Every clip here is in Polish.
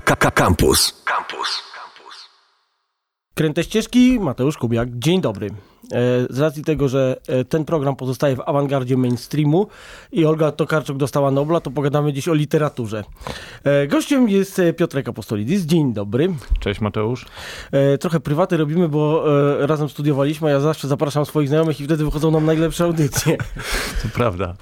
Campus. Campus. Kręte ścieżki, Mateusz Kubiak. Dzień dobry. E, z racji tego, że e, ten program pozostaje w awangardzie mainstreamu i Olga Tokarczuk dostała Nobla, to pogadamy dziś o literaturze. E, gościem jest Piotrek Apostolidis. Dzień dobry. Cześć Mateusz. Trochę prywaty robimy, bo razem studiowaliśmy, ja zawsze zapraszam swoich znajomych i wtedy wychodzą nam najlepsze audycje. To prawda.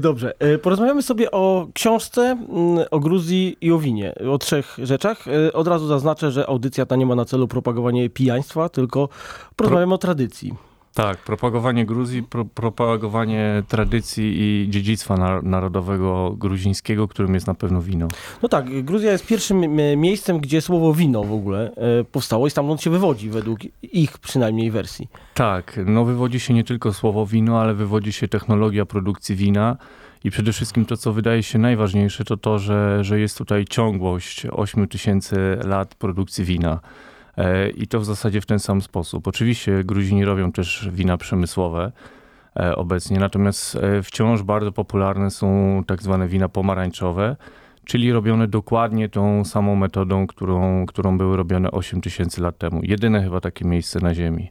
Dobrze. Porozmawiamy sobie o książce, mm, o Gruzji i o winie. O trzech rzeczach. Od razu zaznaczę, że audycja ta nie ma na celu propagowanie pijaństwa, tylko porozmawiamy Pro... o tradycji. Tak, propagowanie Gruzji, pro, propagowanie tradycji i dziedzictwa na, narodowego gruzińskiego, którym jest na pewno wino. No tak, Gruzja jest pierwszym miejscem, gdzie słowo wino w ogóle e, powstało i stamtąd się wywodzi, według ich przynajmniej wersji. Tak, no wywodzi się nie tylko słowo wino, ale wywodzi się technologia produkcji wina. I przede wszystkim to, co wydaje się najważniejsze, to to, że, że jest tutaj ciągłość 8 tysięcy lat produkcji wina. E, i to w zasadzie w ten sam sposób. Oczywiście Gruzini robią też wina przemysłowe e, obecnie, natomiast e, wciąż bardzo popularne są tak zwane wina pomarańczowe, czyli robione dokładnie tą samą metodą, którą, którą były robione 8 tysięcy lat temu. Jedyne chyba takie miejsce na Ziemi.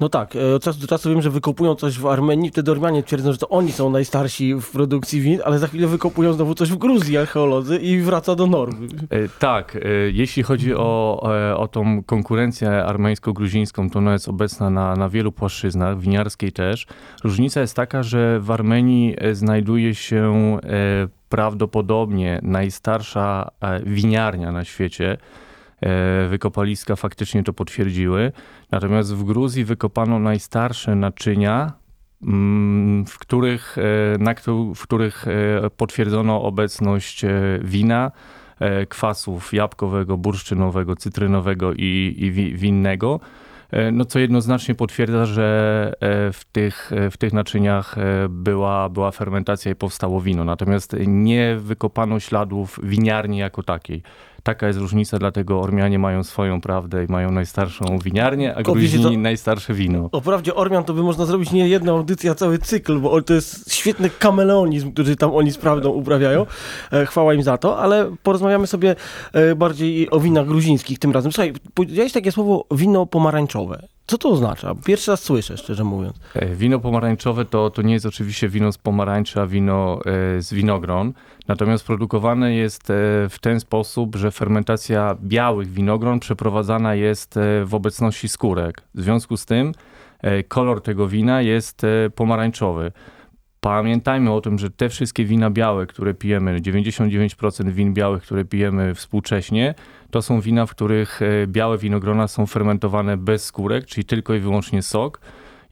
No tak, e, od czasu do czasu wiem, że wykopują coś w Armenii, wtedy Ormianie twierdzą, że to oni są najstarsi w produkcji win, ale za chwilę wykopują znowu coś w Gruzji archeolodzy i wraca do normy. E, tak, e, jeśli chodzi o, o tą konkurencję armeńsko-gruzińską, to ona jest obecna na, na wielu płaszczyznach, winiarskiej też. Różnica jest taka, że w Armenii znajduje się prawdopodobnie najstarsza winiarnia na świecie, wykopaliska faktycznie to potwierdziły. Natomiast w Gruzji wykopano najstarsze naczynia, mm, w których, e, na, w których e, potwierdzono obecność wina, kwasów jabłkowego, bursztynowego, cytrynowego i, i winnego. No co jednoznacznie potwierdza, że w tych, w tych naczyniach była, była fermentacja i powstało wino. Natomiast nie wykopano śladów winiarni jako takiej. Taka jest różnica, dlatego Ormianie mają swoją prawdę i mają najstarszą winiarnię, a Gruzini to... najstarsze wino. O prawdzie Ormian to by można zrobić nie jedną audycję, a cały cykl, bo to jest świetny kameleonizm, który tam oni z prawdą uprawiają. E, chwała im za to, ale porozmawiamy sobie e, bardziej o winach gruzińskich tym razem. Słuchaj, powiedziałeś takie słowo wino pomarańczowe. Co to oznacza? Pierwszy raz słyszę, szczerze mówiąc. E, wino pomarańczowe to, to nie jest oczywiście wino z pomarańczy, a wino z winogron. Natomiast produkowane jest e, w ten sposób, że fermentacja białych winogron przeprowadzana jest e, w obecności skórek. W związku z tym e, kolor tego wina jest pomarańczowy. Pamiętajmy o tym, że te wszystkie wina białe, które pijemy, 99% win białych, które pijemy współcześnie, to są wina, w których białe winogrona są fermentowane bez skórek, czyli tylko i wyłącznie sok.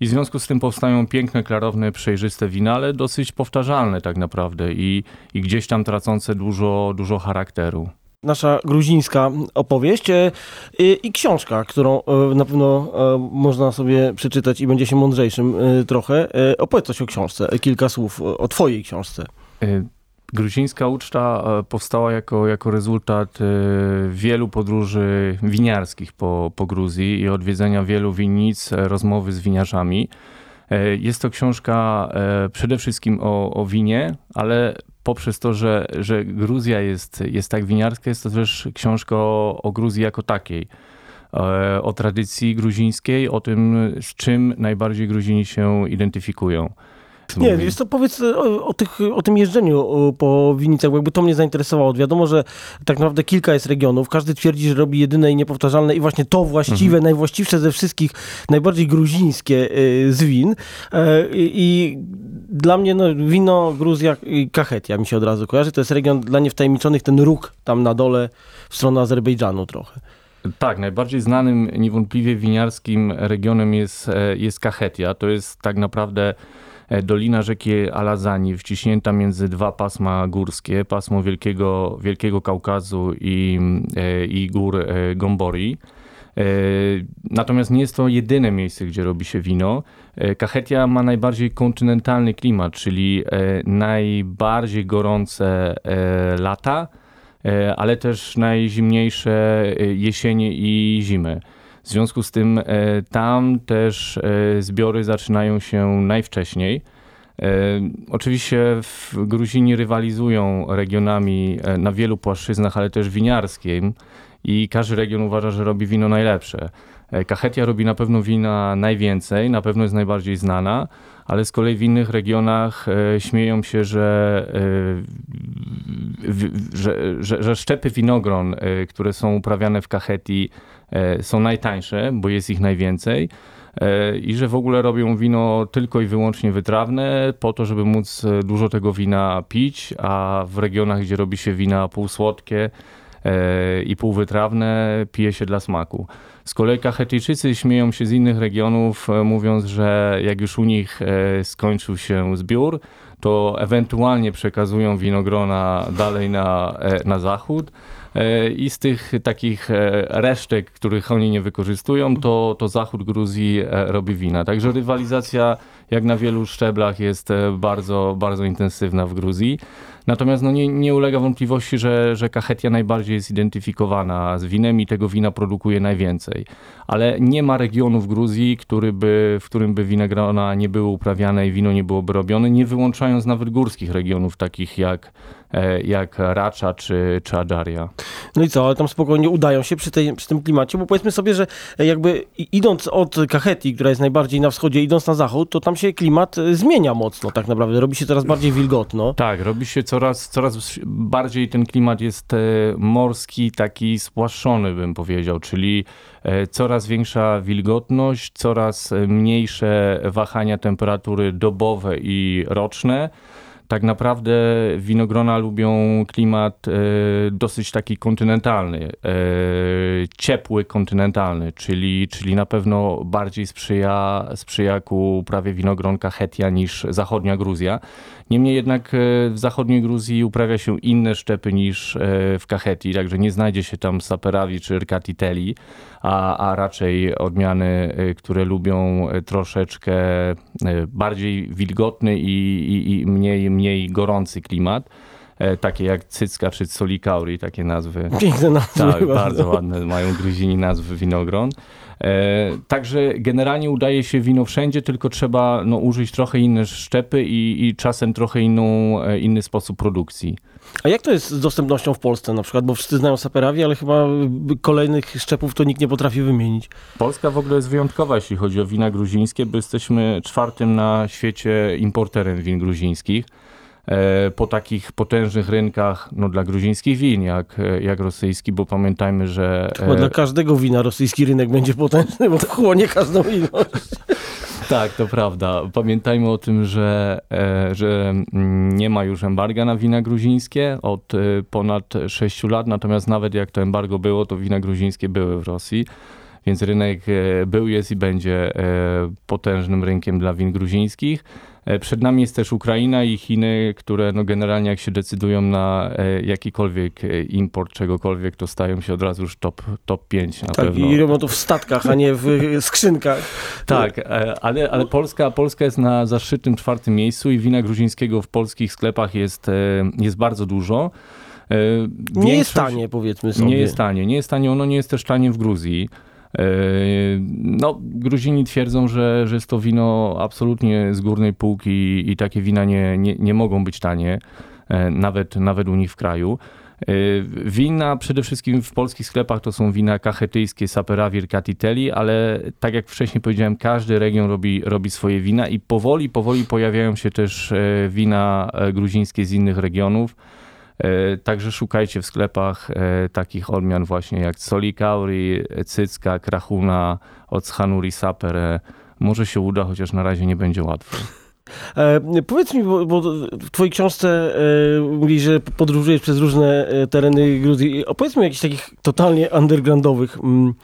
I w związku z tym powstają piękne, klarowne, przejrzyste wina, ale dosyć powtarzalne tak naprawdę i, i gdzieś tam tracące dużo, dużo charakteru nasza gruzińska opowieść e, i książka, którą e, na pewno e, można sobie przeczytać i będzie się mądrzejszym trochę. Opowiedz coś o książce, kilka słów o twojej książce. Gruzińska uczta powstała jako, jako rezultat wielu podróży winiarskich po, po Gruzji i odwiedzenia wielu winnic, rozmowy z winiarzami. Jest to książka przede wszystkim o, o winie, ale poprzez to, że, że Gruzja jest, jest tak winiarska, jest to też książka o, o Gruzji jako takiej. O tradycji gruzińskiej, o tym, z czym najbardziej Gruzini się identyfikują. Nie, jest to powiedz o, o, tych, o tym jeżdżeniu po winnicach, bo jakby to mnie zainteresowało. Wiadomo, że tak naprawdę kilka jest regionów, każdy twierdzi, że robi jedyne i niepowtarzalne i właśnie to właściwe, mhm. najwłaściwsze ze wszystkich, najbardziej gruzińskie y, z win. E, I dla mnie no, wino, Gruzja i Kachetia mi się od razu kojarzy. To jest region dla niewtajemniczonych, ten róg tam na dole w stronę Azerbejdżanu trochę. Tak, najbardziej znanym niewątpliwie winiarskim regionem jest, e, jest Kachetia. To jest tak naprawdę E, dolina rzeki Alazani, wciśnięta między dwa pasma górskie, pasmo Wielkiego, Wielkiego Kaukazu i, e, i gór e, Gombori. Natomiast nie jest to jedyne miejsce, gdzie robi się wino. Kachetia ma najbardziej kontynentalny klimat, czyli najbardziej gorące lata, ale też najzimniejsze jesienie i zimy. W związku z tym e, tam też e, zbiory zaczynają się najwcześniej. Oczywiście w Gruzini rywalizują regionami na wielu płaszczyznach, ale też winiarskim i każdy region uważa, że robi wino najlepsze. Kachetia robi na pewno wina najwięcej, na pewno jest najbardziej znana, ale z kolei w innych regionach e, śmieją się, że, e, że, że, że szczepy winogron, e, które są uprawiane w Kachetii są najtańsze, bo jest ich najwięcej i że w ogóle robią wino tylko i wyłącznie wytrawne po to, żeby móc dużo tego wina pić, a w regionach, gdzie robi się wina półsłodkie i półwytrawne, pije się dla smaku. Z kolei Kachetyjczycy śmieją się z innych regionów, e, mówiąc, że jak już u nich e, skończył się zbiór, to ewentualnie przekazują winogrona dalej na, e, na zachód. I z tych takich resztek, których oni nie wykorzystują, to, to zachód Gruzji robi wina. Także rywalizacja, jak na wielu szczeblach, jest bardzo, bardzo intensywna w Gruzji. Natomiast no, nie, nie ulega wątpliwości, że, że Kachetia najbardziej jest zidentyfikowana z winem i tego wina produkuje najwięcej. Ale nie ma regionu w Gruzji, który by, w którym by winogrona nie były uprawiane i wino nie byłoby robione, nie wyłączając nawet górskich regionów, takich jak E, jak Racza czy, czy Adżaria. No i co, ale tam spokojnie udają się przy, tej, przy tym klimacie, bo powiedzmy sobie, że jakby idąc od Kachetii, która jest najbardziej na wschodzie, idąc na zachód, to tam się klimat e, zmienia mocno tak naprawdę, robi się coraz bardziej wilgotno. Tak, robi się coraz, coraz bardziej ten klimat jest e, morski, taki spłaszczony bym powiedział, czyli coraz większa wilgotność, coraz mniejsze wahania temperatury dobowe i roczne tak naprawdę winogrona lubią klimat e, dosyć taki kontynentalny, e, ciepły kontynentalny, czyli, czyli na pewno bardziej sprzyja, sprzyja ku uprawie winogronka Hetia niż zachodnia Gruzja. Niemniej jednak e, w zachodniej Gruzji uprawia się inne szczepy niż w Kachetii, także nie znajdzie się tam Saperawi czy Rkatiteli, a, a raczej odmiany, które lubią troszeczkę bardziej wilgotny i, i, i mniej mniej gorący klimat e, takie jak Cycka czy Solikauri, takie nazwy. Piękne nazwy. Tak, bardzo ładne mają Gruzini nazwy winogron. E, także generalnie udaje się wino wszędzie, tylko trzeba no, użyć trochę inne szczepy i, i czasem trochę inną, e, inny sposób produkcji. A jak to jest z dostępnością w Polsce na przykład? Bo wszyscy znają Saperawi, ale chyba kolejnych szczepów to nikt nie potrafi wymienić. Polska w ogóle jest wyjątkowa, jeśli chodzi o wina gruzińskie, bo jesteśmy czwartym na świecie importerem win gruzińskich. E, po takich potężnych rynkach no, dla gruzińskich win, jak, jak rosyjski, bo pamiętajmy, że... Chyba dla każdego wina rosyjski rynek będzie potężny, bo chłonie każdą ilość. Tak, to prawda. Pamiętajmy o tym, że, e, że nie ma już embarga na wina gruzińskie od e, ponad 6 lat, natomiast nawet jak to embargo było, to wina gruzińskie były w Rosji. Więc rynek był, jest i będzie potężnym rynkiem dla win gruzińskich. E, przed nami jest też Ukraina i Chiny, które no generalnie jak się decydują na e, jakikolwiek e, import czegokolwiek, to stają się od razu już top, top 5 na tak, pewno. I robią to w statkach, a nie w skrzynkach. tak, ale, ale Polska, Polska jest na zaszczytnym czwartym miejscu i wina gruzińskiego w polskich sklepach jest, jest bardzo dużo. Większość, nie jest tanie, powiedzmy sobie. Nie jest tanie. Nie jest tanie. Ono nie jest też tanie w Gruzji. E, no, Gruzini twierdzą, że, że jest to wino absolutnie z górnej półki i takie wina nie, nie, nie mogą być tanie, e, nawet, nawet u nich w kraju. E, wina przede wszystkim w polskich sklepach to są wina kachetyjskie, Saperawir, Catitelli, ale tak jak wcześniej powiedziałem, każdy region robi, robi swoje wina i powoli, powoli pojawiają się też wina gruzińskie z innych regionów. E, także szukajcie w sklepach e, takich odmian właśnie jak Solikauri, Cycka, Krachuna, Ochanuri, Sapere. Może się uda, chociaż na razie nie będzie łatwo. E, powiedz mi, bo, bo, w twojej książce e, mówisz, że podróżujesz przez różne e, tereny Gruzji. Opowiedz mi o jakichś takich totalnie undergroundowych mm,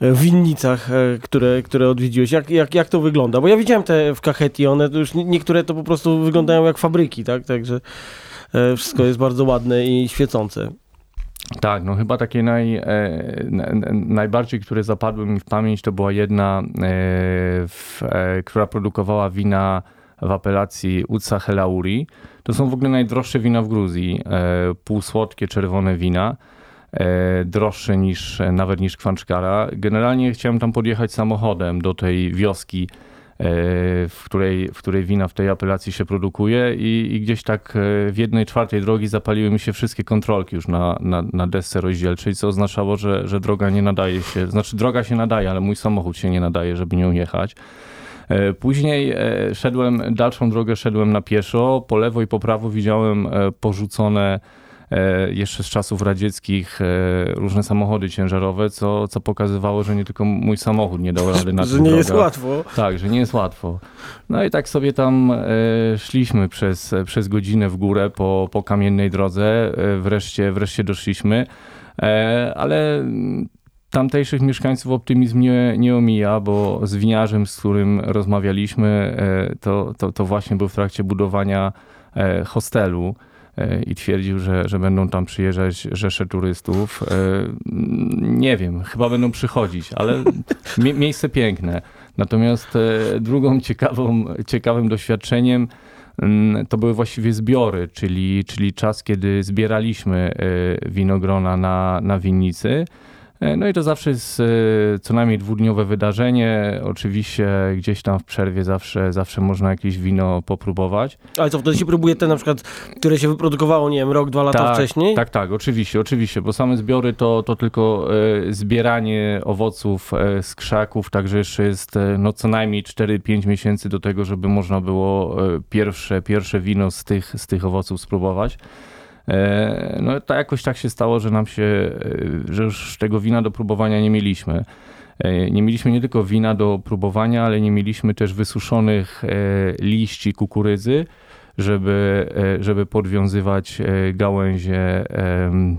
winnicach, które, które odwiedziłeś. Jak, jak, jak to wygląda? Bo ja widziałem te w Kachetii, one już niektóre to po prostu wyglądają jak fabryki, tak? Także E, wszystko jest bardzo ładne i świecące. Tak, no chyba takie naj, e, najbardziej, które zapadły mi w pamięć, to była jedna, e, w, e, która produkowała wina w apelacji Utsa Helauri. To są w ogóle najdroższe wina w Gruzji. E, półsłodkie, czerwone wina. E, droższe niż, nawet niż Kwanczkara. Generalnie chciałem tam podjechać samochodem do tej wioski w której, w której wina w tej apelacji się produkuje i, i gdzieś tak w jednej czwartej drogi zapaliły mi się wszystkie kontrolki już na, na, na desce rozdzielczej, co oznaczało, że, że droga nie nadaje się, znaczy droga się nadaje, ale mój samochód się nie nadaje, żeby nią jechać. E, później e, szedłem, dalszą drogę szedłem na pieszo. Po lewo i po prawo widziałem e, porzucone jeszcze z czasów radzieckich różne samochody ciężarowe, co, co pokazywało, że nie tylko mój samochód nie dał rady na Że nie jest łatwo. Tak, że nie jest łatwo. No i tak sobie tam szliśmy przez, przez godzinę w górę po, po kamiennej drodze. Wreszcie, wreszcie doszliśmy. Ale tamtejszych mieszkańców optymizm nie, nie omija, bo z winiarzem, z którym rozmawialiśmy, e, to, to, to właśnie był w trakcie budowania e, hostelu e, i twierdził, że, że będą tam przyjeżdżać rzesze turystów. Nie wiem, chyba będą przychodzić, ale mie miejsce piękne. Natomiast drugą ciekawą, ciekawym doświadczeniem mm, to były właściwie zbiory, czyli, czyli czas, kiedy zbieraliśmy winogrona na, na winnicy. E, no i to zawsze jest e, co najmniej dwudniowe wydarzenie. Oczywiście gdzieś tam w przerwie zawsze, zawsze można jakieś wino popróbować. Ale co, wtedy się próbuje te na przykład, które się wyprodukowało, nie wiem, rok, dwa lata tak, wcześniej? Tak, tak, oczywiście, oczywiście, bo same zbiory to, to tylko e, zbieranie owoców z krzaków, także jeszcze jest no co najmniej 4-5 miesięcy do tego, żeby można było pierwsze, pierwsze wino z tych, z tych owoców spróbować. E, no to jakoś tak się stało, że nam się, e, że już tego wina do próbowania nie mieliśmy. E, nie mieliśmy nie tylko wina do próbowania, ale nie mieliśmy też wysuszonych liści kukurydzy, żeby, żeby podwiązywać gałęzie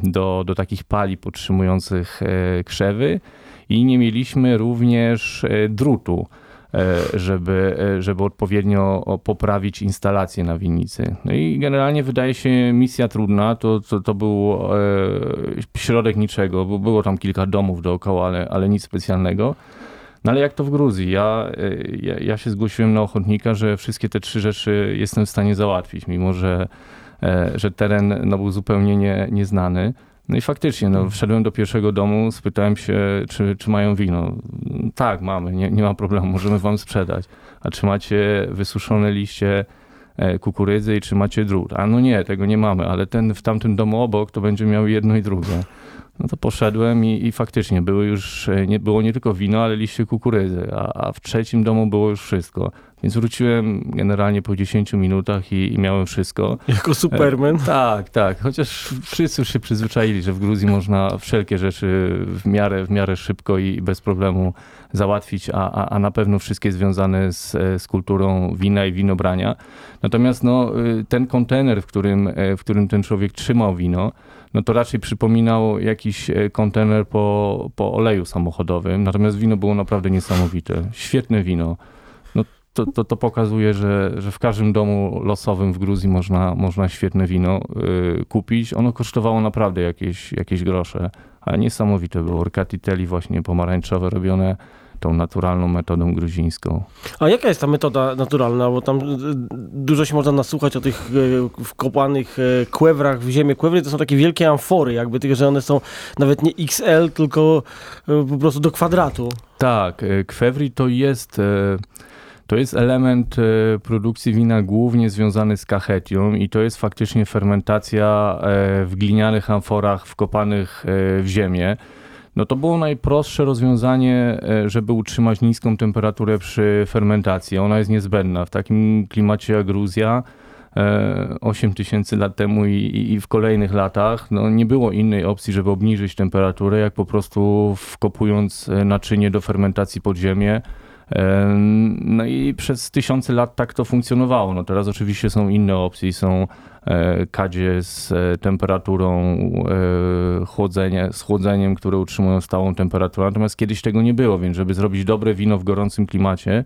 do, do takich pali podtrzymujących krzewy. I nie mieliśmy również drutu żeby, e, żeby odpowiednio poprawić instalację na winnicy. No i generalnie wydaje się misja trudna. To, to, to był e, środek niczego, było tam kilka domów dookoła, ale, ale nic specjalnego. No ale jak to w Gruzji? Ja, ja, ja się zgłosiłem na ochotnika, że wszystkie te trzy rzeczy jestem w stanie załatwić, mimo że, że teren no, był zupełnie nie, nieznany. No i faktycznie, no, wszedłem do pierwszego domu, spytałem się, czy, czy mają wino. Tak, mamy, nie, nie ma problemu, możemy wam sprzedać. A czy macie wysuszone liście e, kukurydzy i czy macie drut? A no nie, tego nie mamy, ale ten w tamtym domu obok to będzie miał jedno i drugie. No to poszedłem i, i faktycznie były już, e, nie, było nie tylko wino, ale liście kukurydzy, a, a w trzecim domu było już wszystko. Więc wróciłem generalnie po 10 minutach i, i miałem wszystko. Jako Superman? E, tak, tak. Chociaż wszyscy już się przyzwyczaili, że w Gruzji można wszelkie rzeczy w miarę, w miarę szybko i bez problemu załatwić, a, a, a na pewno wszystkie związane z, z kulturą wina i winobrania. Natomiast no, y, ten kontener, w którym, e, w którym ten człowiek trzymał wino, no to raczej przypominał jakiś e, kontener po, po oleju samochodowym. Natomiast wino było naprawdę niesamowite. Świetne wino to, to, to, pokazuje, że, że w każdym domu losowym w Gruzji można, można świetne wino y, kupić. Ono kosztowało naprawdę jakieś, jakieś grosze, ale niesamowite było. Orkatitelli właśnie pomarańczowe robione tą naturalną metodą gruzińską. A jaka jest ta metoda naturalna? Bo tam y, dużo się można nasłuchać o tych y, wkopanych y, kłewrach w ziemię. Kłewry to są takie wielkie amfory, jakby tylko, że one są nawet nie XL, tylko po prostu do kwadratu. Tak, kwewri to jest to jest element e, produkcji wina głównie związany z kachetią i to jest faktycznie fermentacja e, w glinianych amforach wkopanych e, w ziemię. No to było najprostsze rozwiązanie, żeby utrzymać niską temperaturę przy fermentacji. Ona jest niezbędna. W takim klimacie jak Gruzja 8 tysięcy lat temu i, i, w kolejnych latach no nie było innej opcji, żeby obniżyć temperaturę, jak po prostu wkopując naczynie do fermentacji pod ziemię, no i przez tysiące lat tak to funkcjonowało. No teraz oczywiście są inne opcje, są e, kadzie z e, temperaturą e, chłodzenia, z chłodzeniem, które utrzymują stałą temperaturę. Natomiast kiedyś tego nie było, więc żeby zrobić dobre wino w gorącym klimacie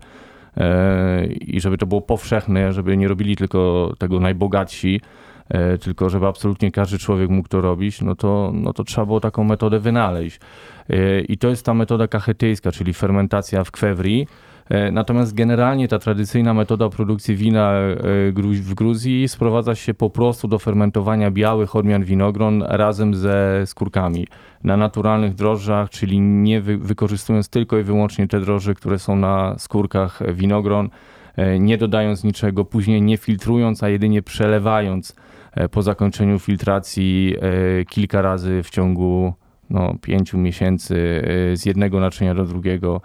i żeby to było powszechne, żeby nie robili tylko tego najbogatsi, tylko żeby absolutnie każdy człowiek mógł to robić, no to, no to trzeba było taką metodę wynaleźć. I to jest ta metoda kachetyjska, czyli fermentacja w kwewri. E, natomiast generalnie ta tradycyjna metoda produkcji wina e, w Gruzji sprowadza się po prostu do fermentowania białych odmian winogron razem ze skórkami. Na naturalnych drożdżach, czyli nie wy wykorzystując tylko i wyłącznie te drożdże, które są na skórkach winogron, e, nie dodając niczego, później nie filtrując, a jedynie przelewając po zakończeniu filtracji kilka razy w ciągu no, pięciu miesięcy z jednego naczynia do drugiego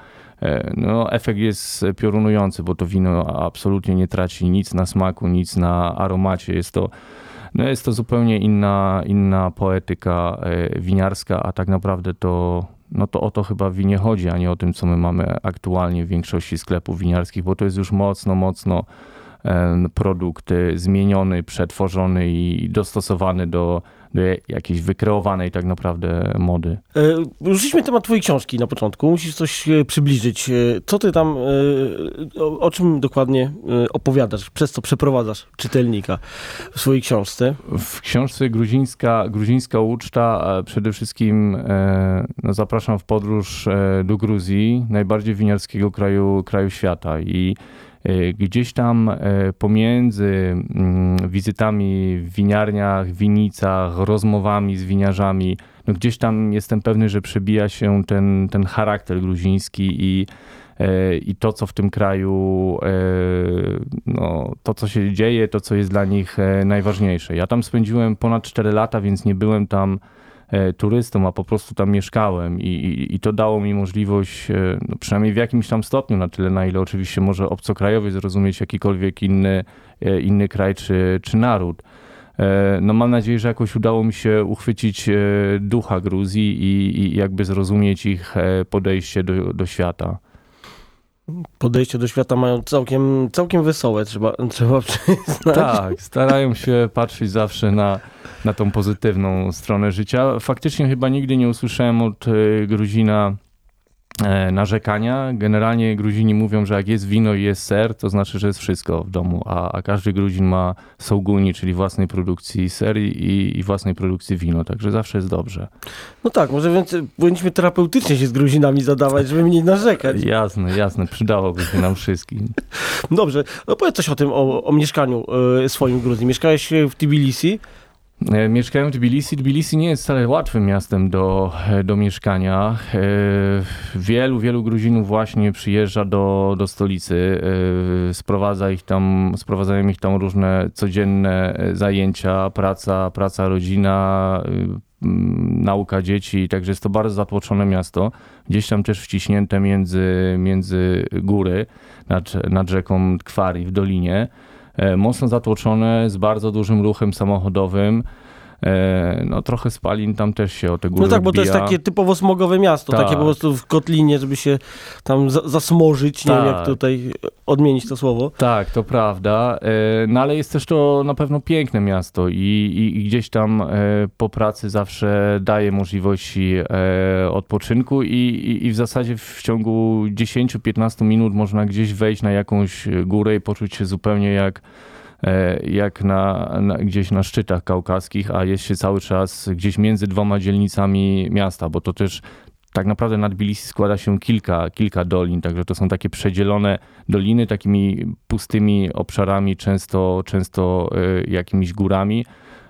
no, efekt jest piorunujący, bo to wino absolutnie nie traci nic na smaku, nic na aromacie. Jest to, no jest to zupełnie inna, inna poetyka e, winiarska, a tak naprawdę to, no to o to chyba w winie chodzi, a nie o tym, co my mamy aktualnie w większości sklepów winiarskich, bo to jest już mocno, mocno produkt zmieniony, przetworzony i dostosowany do, do jakiejś wykreowanej tak naprawdę mody. E, ruszyliśmy temat twojej książki na początku. Musisz coś e, przybliżyć. E, co ty tam, o, o czym dokładnie opowiadasz, przez co przeprowadzasz czytelnika w swojej książce? W książce Gruzińska, Gruzińska Uczta przede wszystkim no, zapraszam w podróż do Gruzji, najbardziej winiarskiego kraju, kraju świata i gdzieś tam e, pomiędzy mm, wizytami w winiarniach, winicach, rozmowami z winiarzami, no gdzieś tam jestem pewny, że przebija się ten, ten charakter gruziński i, e, i to, co w tym kraju, no, to, co się dzieje, to, co jest dla nich najważniejsze. Ja tam spędziłem ponad 4 lata, więc nie byłem tam E, turystą, a po prostu tam mieszkałem i, i, i to dało mi możliwość, e, no przynajmniej w jakimś tam stopniu, na tyle na ile oczywiście może obcokrajowy zrozumieć jakikolwiek inny, e, inny kraj czy, czy naród. No mam nadzieję, że jakoś udało mi się uchwycić ducha Gruzji i, i jakby zrozumieć ich podejście do, do świata podejście do świata mają całkiem, całkiem wesołe, trzeba, trzeba przyznać. Tak, starają się patrzeć zawsze na, na tą pozytywną stronę życia. Faktycznie chyba nigdy nie usłyszałem od e, Gruzina narzekania. Generalnie Gruzini mówią, że jak jest wino i jest ser, to znaczy, że jest wszystko w domu, a, a każdy Gruzin ma sołguni, czyli własnej produkcji ser i, i, własnej produkcji wino, także zawsze jest dobrze. No tak, może więc powinniśmy terapeutycznie się z Gruzinami zadawać, żeby mniej narzekać. Jasne, jasne, przydałoby się nam wszystkim. Dobrze, no powiedz coś o tym, o, o mieszkaniu y, swoim w Gruzji. Mieszkałeś w Tbilisi, E, mieszkają w Tbilisi. Tbilisi nie jest wcale łatwym miastem do, e, do mieszkania. E, wielu, wielu Gruzinów właśnie przyjeżdża do, do stolicy. Sprowadza ich tam, sprowadzają ich tam różne codzienne zajęcia, praca, praca, rodzina, nauka dzieci, także jest to bardzo zatłoczone miasto, gdzieś tam też wciśnięte między, między góry nad, nad rzeką Kwari w dolinie. E, mocno zatłoczone, z bardzo dużym ruchem samochodowym. E, no trochę spalin tam też się o te góry No tak, bo to jest takie typowo smogowe miasto, tak. takie po prostu w kotlinie, żeby się tam zasmożyć, nie tak. wiem jak tak. tutaj odmienić to słowo. Tak, to prawda, e, no ale jest też to na pewno piękne miasto i, i, i gdzieś tam po pracy zawsze daje możliwości odpoczynku i, i, w zasadzie w ciągu 10-15 minut można gdzieś wejść na jakąś górę i poczuć się zupełnie jak E, jak na, na, gdzieś na szczytach kaukaskich, a jest się cały czas gdzieś między dwoma dzielnicami miasta, bo to też tak naprawdę na Tbilisi składa się kilka, kilka dolin, także to są takie przedzielone doliny takimi pustymi obszarami, często, często e, jakimiś górami.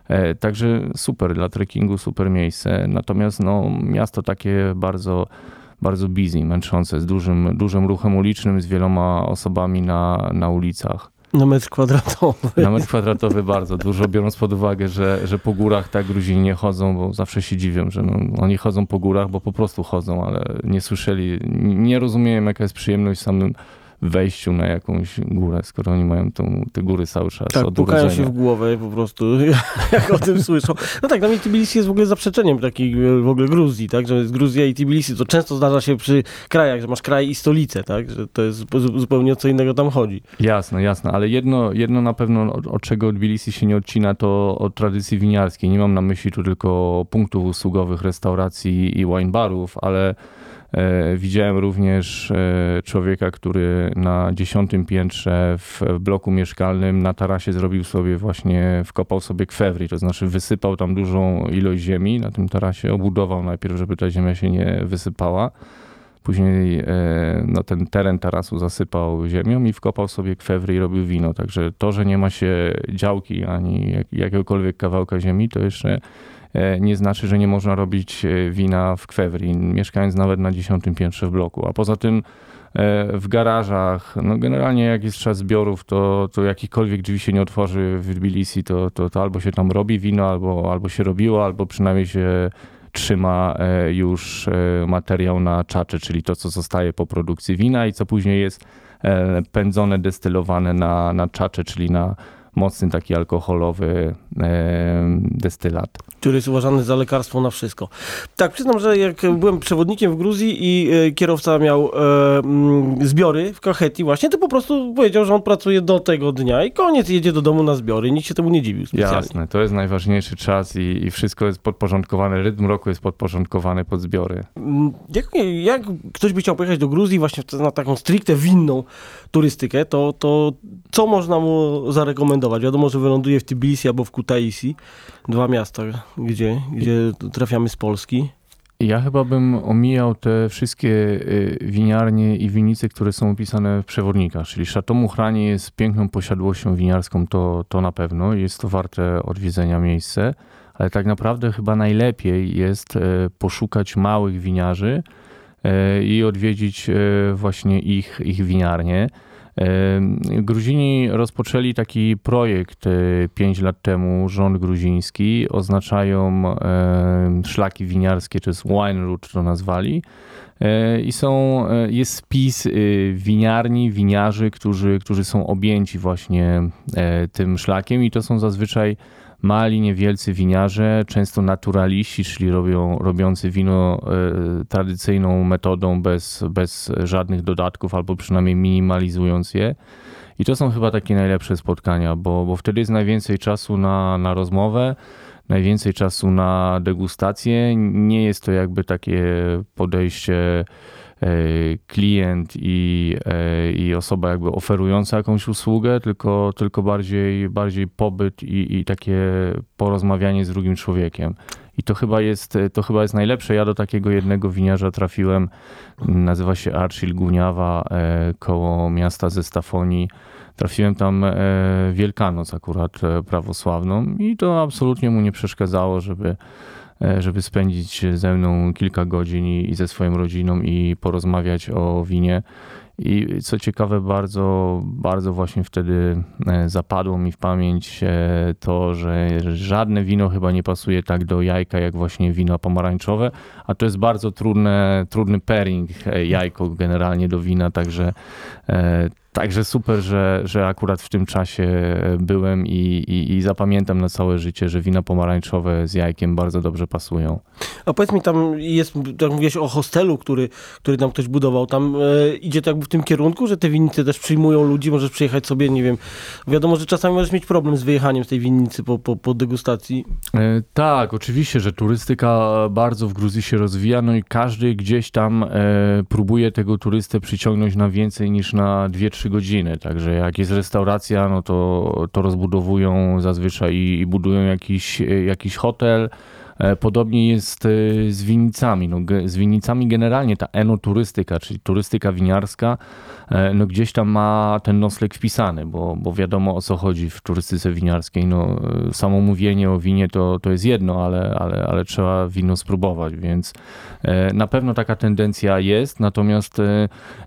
E, także super dla trekkingu, super miejsce. Natomiast no, miasto takie bardzo, bardzo busy, męczące, z dużym, dużym ruchem ulicznym, z wieloma osobami na, na ulicach. Na metr kwadratowy. Na metr kwadratowy bardzo dużo, biorąc pod uwagę, że, że po górach tak Gruzini nie chodzą, bo zawsze się dziwią, że no, oni chodzą po górach, bo po prostu chodzą, ale nie słyszeli, nie rozumieją jaka jest przyjemność samym wejściu na jakąś górę, skoro oni mają tą, te góry cały czas Tak, od pukają się w głowę po prostu, jak o tym słyszą. No tak, dla mnie Tbilisi jest w ogóle zaprzeczeniem takiej w ogóle Gruzji, tak, że jest Gruzja i Tbilisi, to często zdarza się przy krajach, że masz kraj i stolicę, tak, że to jest zupełnie o co innego tam chodzi. Jasne, jasne, ale jedno, jedno na pewno, od, od czego Tbilisi się nie odcina, to od tradycji winiarskiej. Nie mam na myśli tu tylko punktów usługowych, restauracji i wine barów, ale E, widziałem również e, człowieka, który na dziesiątym piętrze w bloku mieszkalnym na tarasie zrobił sobie właśnie, wkopał sobie kwewri, to znaczy wysypał tam dużą ilość ziemi na tym tarasie, obudował najpierw, żeby ta ziemia się nie wysypała. Później no, ten teren tarasu zasypał ziemią i wkopał sobie kwewry i robił wino. Także to, że nie ma się działki ani jakiegokolwiek kawałka ziemi, to jeszcze nie znaczy, że nie można robić wina w kwewri, mieszkając nawet na dziesiątym piętrze w bloku. A poza tym E, w garażach. No generalnie jak jest czas zbiorów, to, to jakikolwiek drzwi się nie otworzy w Tbilisi, to, to, to albo się tam robi wino, albo, albo się robiło, albo przynajmniej się trzyma e, już e, materiał na czacze, czyli to, co zostaje po produkcji wina i co później jest pędzone, destylowane na, na czacze, czyli na mocny taki alkoholowy destylat. Który jest uważany za lekarstwo na wszystko. Tak, przyznam, że jak byłem przewodnikiem w Gruzji i e, kierowca miał e, mm, zbiory w Kacheti właśnie, to po prostu powiedział, że on pracuje do tego dnia i koniec, jedzie do domu na zbiory. Nikt się temu nie dziwił specjalnie. Jasne, to jest najważniejszy czas i, i wszystko jest podporządkowane, rytm roku jest podporządkowany pod zbiory. Mm, jak, jak ktoś by chciał pojechać do Gruzji właśnie na taką stricte winną turystykę, to, to co można mu zarekomendować? Wiadomo, że wyląduje w Tbilisi albo w Kutaisi, dwa miasta, gdzie, gdzie trafiamy z Polski. Ja chyba bym omijał te wszystkie y, winiarnie i winice, które są opisane w przewodnikach, czyli Chateau Muchranie jest piękną posiadłością winiarską, to, to na pewno, jest to warte odwiedzenia miejsce, ale tak naprawdę chyba najlepiej jest y, poszukać małych winiarzy y, i odwiedzić właśnie ich, ich winiarnie. Gruzini rozpoczęli taki projekt 5 lat temu, rząd gruziński, oznaczają szlaki winiarskie, to jest wine route to nazwali. E, I są, e, jest spis y, winiarni, winiarzy, którzy, którzy są objęci właśnie e, tym szlakiem i to są zazwyczaj mali, niewielcy winiarze, często naturaliści, czyli robią, robiący wino e, tradycyjną metodą bez, bez żadnych dodatków albo przynajmniej minimalizując je. I to są chyba takie najlepsze spotkania, bo, bo wtedy jest najwięcej czasu na, na rozmowę, najwięcej czasu na degustację. Nie jest to jakby takie podejście klient i, e, i osoba jakby oferująca jakąś usługę, tylko, tylko bardziej, bardziej pobyt i, i takie porozmawianie z drugim człowiekiem. I to chyba, jest, to chyba jest najlepsze. Ja do takiego jednego winiarza trafiłem, nazywa się Archil Guniawa, e, koło miasta ze Stafonii. Trafiłem tam Wielkanoc akurat prawosławną i to absolutnie mu nie przeszkadzało, żeby E, żeby spędzić ze mną kilka godzin i, i ze swoją rodziną i porozmawiać o winie. I co ciekawe, bardzo, bardzo właśnie wtedy e, zapadło mi w pamięć e, to, że żadne wino chyba nie pasuje tak do jajka, jak właśnie wino pomarańczowe, a to jest bardzo trudne, trudny pairing jajko generalnie do wina, także Także super, że, że akurat w tym czasie byłem i, i, i, zapamiętam na całe życie, że wina pomarańczowe z jajkiem bardzo dobrze pasują. A powiedz mi, tam jest, tak mówiłeś o hostelu, który, który tam ktoś budował, tam e, idzie to jakby w tym kierunku, że te winnice też przyjmują ludzi, możesz przyjechać sobie, nie wiem, wiadomo, że czasami możesz mieć problem z wyjechaniem z tej winnicy po, po, po degustacji. E, tak, oczywiście, że turystyka bardzo w Gruzji się rozwija, no i każdy gdzieś tam e, próbuje tego turystę przyciągnąć na więcej niż na 2-3 3 godziny. Także jak jest restauracja, no to, to rozbudowują zazwyczaj i, i budują jakiś, jakiś hotel. E, podobnie jest e, z winnicami. No, z winnicami generalnie ta enoturystyka, czyli turystyka winiarska, e, no gdzieś tam ma ten nocleg wpisany, bo, bo wiadomo o co chodzi w turystyce winiarskiej. No, samo mówienie o winie to, to jest jedno, ale, ale, ale trzeba wino spróbować, więc na pewno taka tendencja jest, natomiast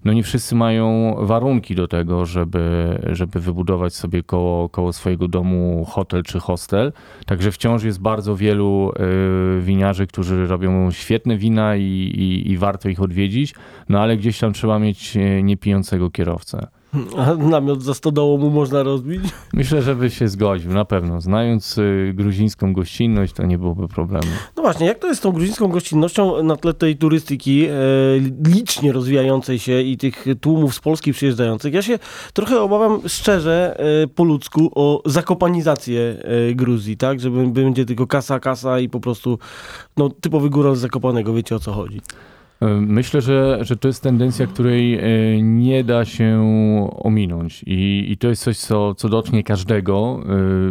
no nie wszyscy mają warunki do tego, żeby, żeby wybudować sobie koło, koło swojego domu hotel czy hostel. Także wciąż jest bardzo wielu winiarzy, którzy robią świetne wina i, i, i warto ich odwiedzić, no ale gdzieś tam trzeba mieć e, niepijącego kierowcę. A namiot za stodołą mu można rozbić? Myślę, że by się zgodził, na pewno. Znając y, gruzińską gościnność, to nie byłoby problemu. No właśnie, jak to jest z tą gruzińską gościnnością na tle tej turystyki e, licznie rozwijającej się i tych tłumów z Polski przyjeżdżających? Ja się trochę obawiam szczerze e, po ludzku o zakopanizację e, Gruzji, tak? Że będzie tylko kasa, kasa i po prostu no, typowy góral z Zakopanego, wiecie o co chodzi. Myślę, że, że to jest tendencja, której e, nie da się ominąć i, i to jest coś, co, co dotknie każdego. E,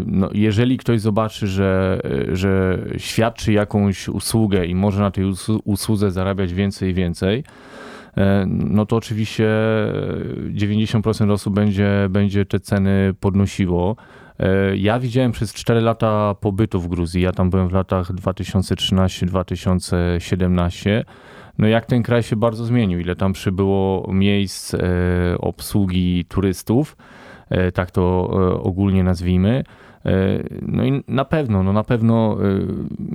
no, jeżeli ktoś zobaczy, że, że świadczy jakąś usługę i może na tej usłudze zarabiać więcej i więcej, no to oczywiście 90% osób będzie, będzie te ceny podnosiło. Ja widziałem przez 4 lata pobytu w Gruzji, ja tam byłem w latach 2013-2017, no jak ten kraj się bardzo zmienił, ile tam przybyło miejsc obsługi turystów, tak to ogólnie nazwijmy. E, no i na pewno, no na pewno, e,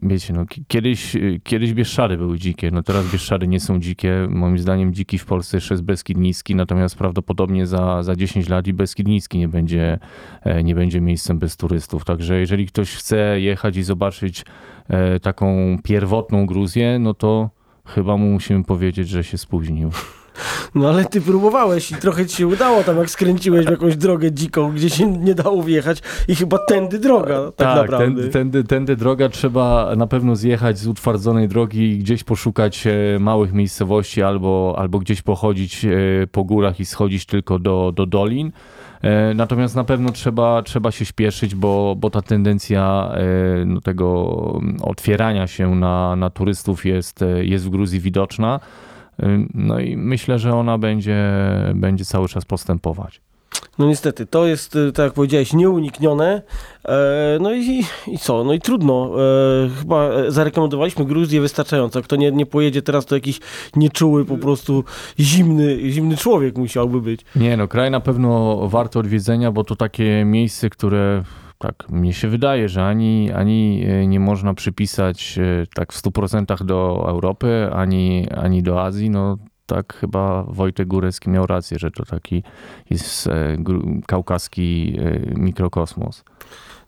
wiecie, no kiedyś, kiedyś Bieszczady były dzikie, no teraz Bieszczady nie są dzikie. Moim zdaniem dziki w Polsce jeszcze jest Beskid Niski, natomiast prawdopodobnie za, za 10 lat i Beskid Niski nie będzie, e, nie będzie miejscem bez turystów. Także jeżeli ktoś chce jechać i zobaczyć taką pierwotną Gruzję, no to chyba mu musimy powiedzieć, że się spóźnił. No ale ty próbowałeś i trochę ci się udało tam, jak skręciłeś w jakąś drogę dziką, gdzie się nie dało wjechać i chyba tędy droga, tak, tak naprawdę. Tędy, tędy, tędy droga trzeba na pewno zjechać z utwardzonej drogi i gdzieś poszukać e, małych miejscowości albo, albo gdzieś pochodzić e, po górach i schodzić tylko do, do dolin. E, natomiast na pewno trzeba, trzeba się śpieszyć, bo, bo ta tendencja no, tego otwierania się na, na turystów jest, jest w Gruzji widoczna. No i myślę, że ona będzie, będzie cały czas postępować. No niestety, to jest, y, tak jak powiedziałeś, nieuniknione. E, no i, i co? No i trudno. E, chyba zarekomendowaliśmy Gruzję wystarczająco. Kto nie, nie pojedzie teraz, to jakiś nieczuły, po prostu zimny, zimny człowiek musiałby być. Nie, no kraj na pewno warto odwiedzenia, bo to takie miejsce, które tak, mnie się wydaje, że ani, ani e, nie można przypisać e, tak w 100% do Europy, ani, ani do Azji. No tak chyba Wojtek Górecki miał rację, że to taki jest e, kaukaski mikrokosmos.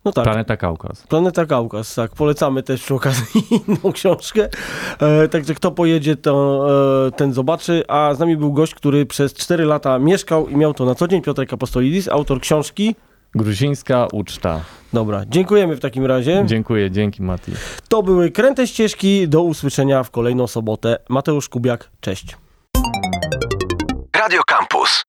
No tak. Planeta Kaukaz. Planeta Kaukaz, tak. Polecamy też przy okazji inną książkę. E, także kto pojedzie, to e, ten zobaczy. A z nami był gość, który przez 4 lata mieszkał i miał to na co dzień. Piotrek Apostolidis, autor książki Gruzińska uczta. Dobra, dziękujemy w takim razie. Dziękuję, dzięki Mati. To były Kręte Ścieżki. Do usłyszenia w kolejną sobotę. Mateusz Kubiak, cześć. Radio Campus.